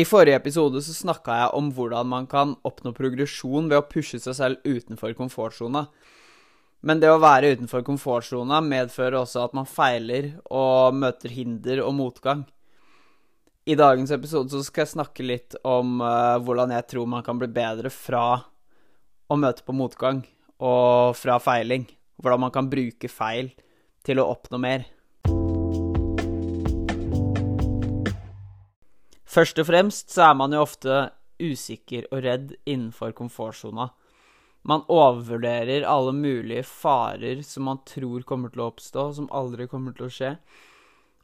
I forrige episode så snakka jeg om hvordan man kan oppnå progresjon ved å pushe seg selv utenfor komfortsona. Men det å være utenfor komfortsona medfører også at man feiler og møter hinder og motgang. I dagens episode så skal jeg snakke litt om uh, hvordan jeg tror man kan bli bedre fra å møte på motgang og fra feiling. Hvordan man kan bruke feil til å oppnå mer. Først og fremst så er man jo ofte usikker og redd innenfor komfortsona. Man overvurderer alle mulige farer som man tror kommer til å oppstå, som aldri kommer til å skje,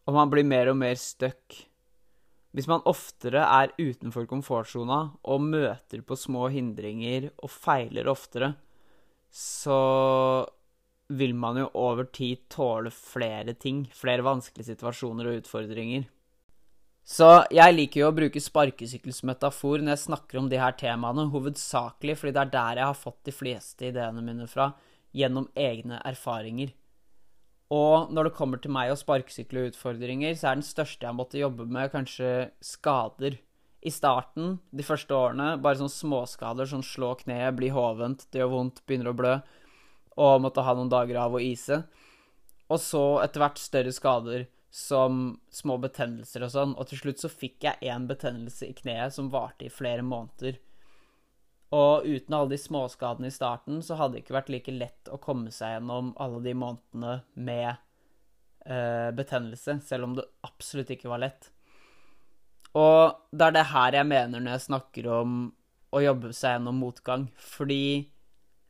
og man blir mer og mer stuck. Hvis man oftere er utenfor komfortsona og møter på små hindringer og feiler oftere, så vil man jo over tid tåle flere ting, flere vanskelige situasjoner og utfordringer. Så jeg liker jo å bruke sparkesykkelsmetafor når jeg snakker om de her temaene, hovedsakelig fordi det er der jeg har fått de fleste ideene mine fra, gjennom egne erfaringer. Og når det kommer til meg og sparkesykkel og utfordringer, så er den største jeg måtte jobbe med, kanskje skader. I starten, de første årene, bare sånne småskader, sånn slå kneet, bli hovent, det gjør vondt, begynner å blø, og måtte ha noen dager av å ise. Og så etter hvert større skader som små betennelser og sånn, og til slutt så fikk jeg én betennelse i kneet som varte i flere måneder. Og uten alle de småskadene i starten, så hadde det ikke vært like lett å komme seg gjennom alle de månedene med eh, betennelse, selv om det absolutt ikke var lett. Og det er det her jeg mener når jeg snakker om å jobbe seg gjennom motgang, fordi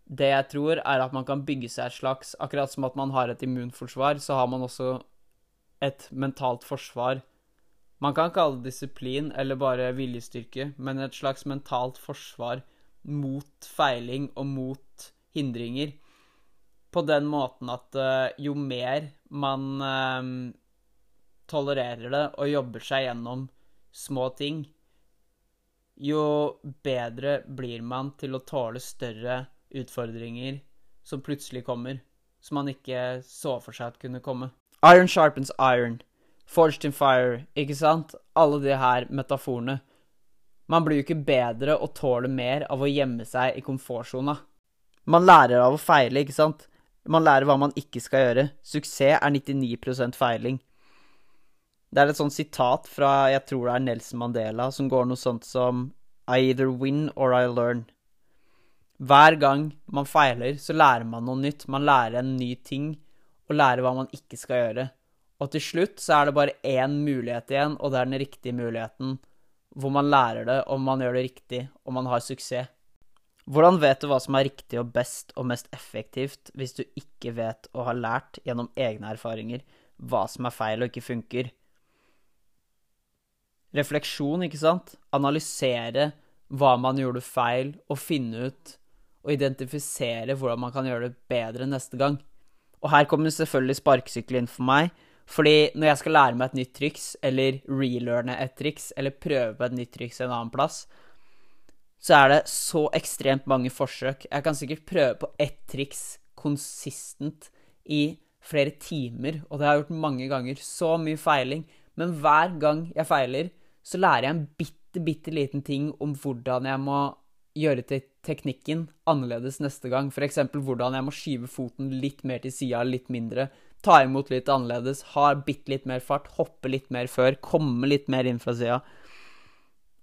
det jeg tror, er at man kan bygge seg et slags Akkurat som at man har et immunforsvar, så har man også et mentalt forsvar. Man kan kalle det disiplin eller bare viljestyrke, men et slags mentalt forsvar mot feiling og mot hindringer. På den måten at uh, jo mer man uh, tolererer det og jobber seg gjennom små ting, jo bedre blir man til å tåle større utfordringer som plutselig kommer, som man ikke så for seg at kunne komme. Iron sharpens iron. Forged in fire, ikke sant? Alle de her metaforene. Man blir jo ikke bedre og tåler mer av å gjemme seg i komfortsona. Man lærer av å feile, ikke sant? Man lærer hva man ikke skal gjøre. Suksess er 99% feiling. Det er et sånt sitat fra jeg tror det er Nelson Mandela, som går noe sånt som I either win or I learn. Hver gang man feiler, så lærer man noe nytt. Man lærer en ny ting og lære hva man ikke skal gjøre. Og til slutt så er det bare én mulighet igjen, og det er den riktige muligheten. Hvor man lærer det, og man gjør det riktig, og man har suksess. Hvordan vet du hva som er riktig og best og mest effektivt hvis du ikke vet og har lært gjennom egne erfaringer hva som er feil og ikke funker? Refleksjon, ikke sant? Analysere hva man gjorde feil, og finne ut og identifisere hvordan man kan gjøre det bedre neste gang. Og her kommer selvfølgelig sparkesykkel inn for meg. Fordi når jeg skal lære meg et nytt triks, eller relearne et triks, eller prøve på et nytt triks en annen plass, så er det så ekstremt mange forsøk. Jeg kan sikkert prøve på ett triks konsistent i flere timer, og det har jeg gjort mange ganger. Så mye feiling. Men hver gang jeg feiler, så lærer jeg en bitte, bitte liten ting om hvordan jeg må gjøre til teknikken annerledes neste gang. F.eks. hvordan jeg må skyve foten litt mer til sida, litt mindre. Ta imot litt annerledes, ha bitte litt mer fart, hoppe litt mer før, komme litt mer inn fra sida.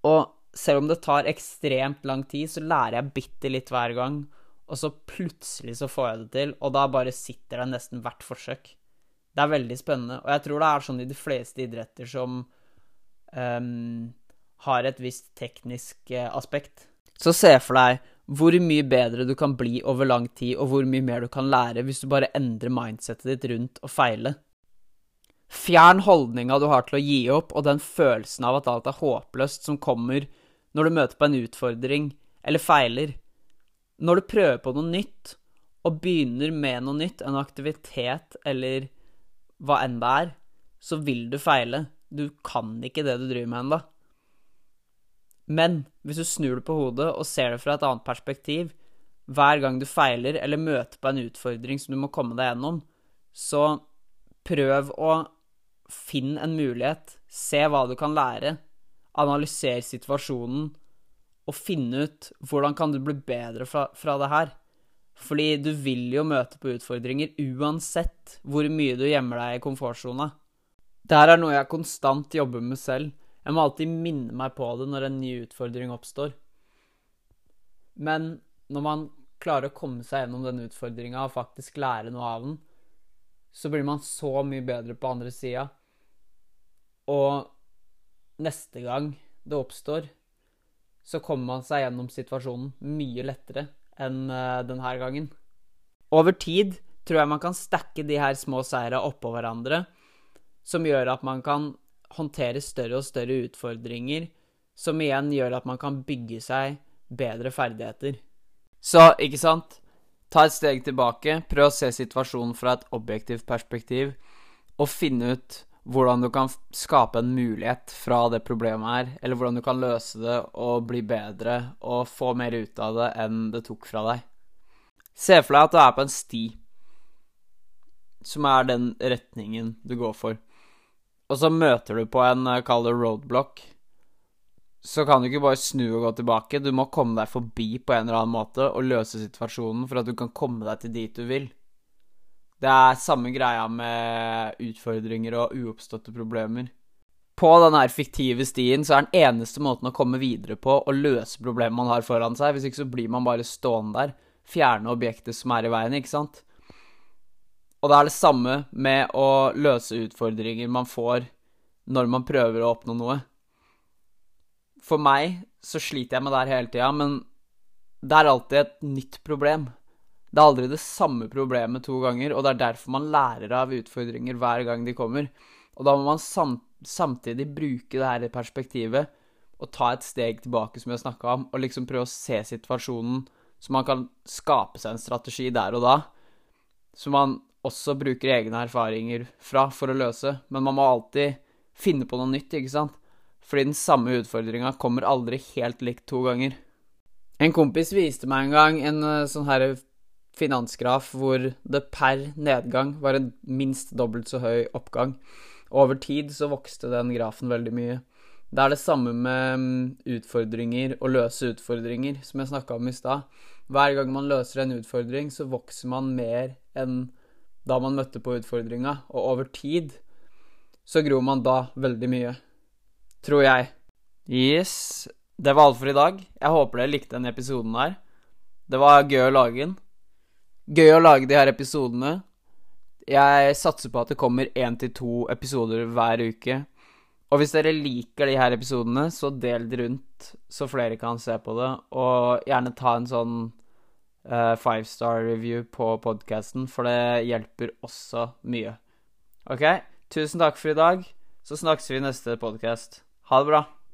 Og selv om det tar ekstremt lang tid, så lærer jeg bitte litt hver gang. Og så plutselig så får jeg det til, og da bare sitter det nesten hvert forsøk. Det er veldig spennende, og jeg tror det er sånn i de fleste idretter som um, har et visst teknisk eh, aspekt. Så se for deg hvor mye bedre du kan bli over lang tid, og hvor mye mer du kan lære hvis du bare endrer mindsetet ditt rundt å feile. Fjern holdninga du har til å gi opp, og den følelsen av at alt er håpløst som kommer når du møter på en utfordring eller feiler. Når du prøver på noe nytt, og begynner med noe nytt, en aktivitet eller hva enn det er, så vil du feile. Du kan ikke det du driver med ennå. Men hvis du snur det på hodet og ser det fra et annet perspektiv, hver gang du feiler eller møter på en utfordring som du må komme deg gjennom, så prøv å finne en mulighet. Se hva du kan lære. analyser situasjonen og finne ut hvordan kan du bli bedre fra, fra det her. Fordi du vil jo møte på utfordringer uansett hvor mye du gjemmer deg i komfortsona. Det her er noe jeg konstant jobber med selv. Jeg må alltid minne meg på det når en ny utfordring oppstår. Men når man klarer å komme seg gjennom den utfordringa og faktisk lære noe av den, så blir man så mye bedre på andre sida. Og neste gang det oppstår, så kommer man seg gjennom situasjonen mye lettere enn uh, denne gangen. Over tid tror jeg man kan stacke de her små seira oppå hverandre, som gjør at man kan håndtere større og større utfordringer, som igjen gjør at man kan bygge seg bedre ferdigheter. Så, ikke sant? Ta et steg tilbake, prøv å se situasjonen fra et objektivt perspektiv, og finne ut hvordan du kan skape en mulighet fra det problemet her, eller hvordan du kan løse det og bli bedre og få mer ut av det enn det tok fra deg. Se for deg at du er på en sti, som er den retningen du går for, og så møter du på en, eh, kall det roadblock, så kan du ikke bare snu og gå tilbake. Du må komme deg forbi på en eller annen måte og løse situasjonen for at du kan komme deg til dit du vil. Det er samme greia med utfordringer og uoppståtte problemer. På denne fiktive stien så er den eneste måten å komme videre på å løse problemet man har foran seg. Hvis ikke så blir man bare stående der. Fjerne objektet som er i veien, ikke sant? Og det er det samme med å løse utfordringer man får når man prøver å oppnå noe. For meg så sliter jeg med det her hele tida, men det er alltid et nytt problem. Det er aldri det samme problemet to ganger, og det er derfor man lærer av utfordringer hver gang de kommer. Og da må man sam samtidig bruke det her perspektivet og ta et steg tilbake, som jeg snakka om, og liksom prøve å se situasjonen så man kan skape seg en strategi der og da, Så man også bruker egne erfaringer fra for å løse. Men man må alltid finne på noe nytt, ikke sant? Fordi den samme utfordringa kommer aldri helt likt to ganger. En kompis viste meg en gang en eh, sånn her finansgraf hvor det per nedgang var en minst dobbelt så høy oppgang. Over tid så vokste den grafen veldig mye. Det er det samme med mm, utfordringer og løse utfordringer, som jeg snakka om i stad. Hver gang man løser en utfordring, så vokser man mer enn da man møtte på utfordringa, og over tid så gror man da veldig mye. Tror jeg. Yes. Det var alt for i dag. Jeg håper dere likte denne episoden her. Det var gøy å lage den. Gøy å lage de her episodene. Jeg satser på at det kommer én til to episoder hver uke. Og hvis dere liker de her episodene, så del det rundt, så flere kan se på det. Og gjerne ta en sånn uh, five star review på podkasten, for det hjelper også mye. OK? Tusen takk for i dag. Så snakkes vi i neste podkast. Ha det bra.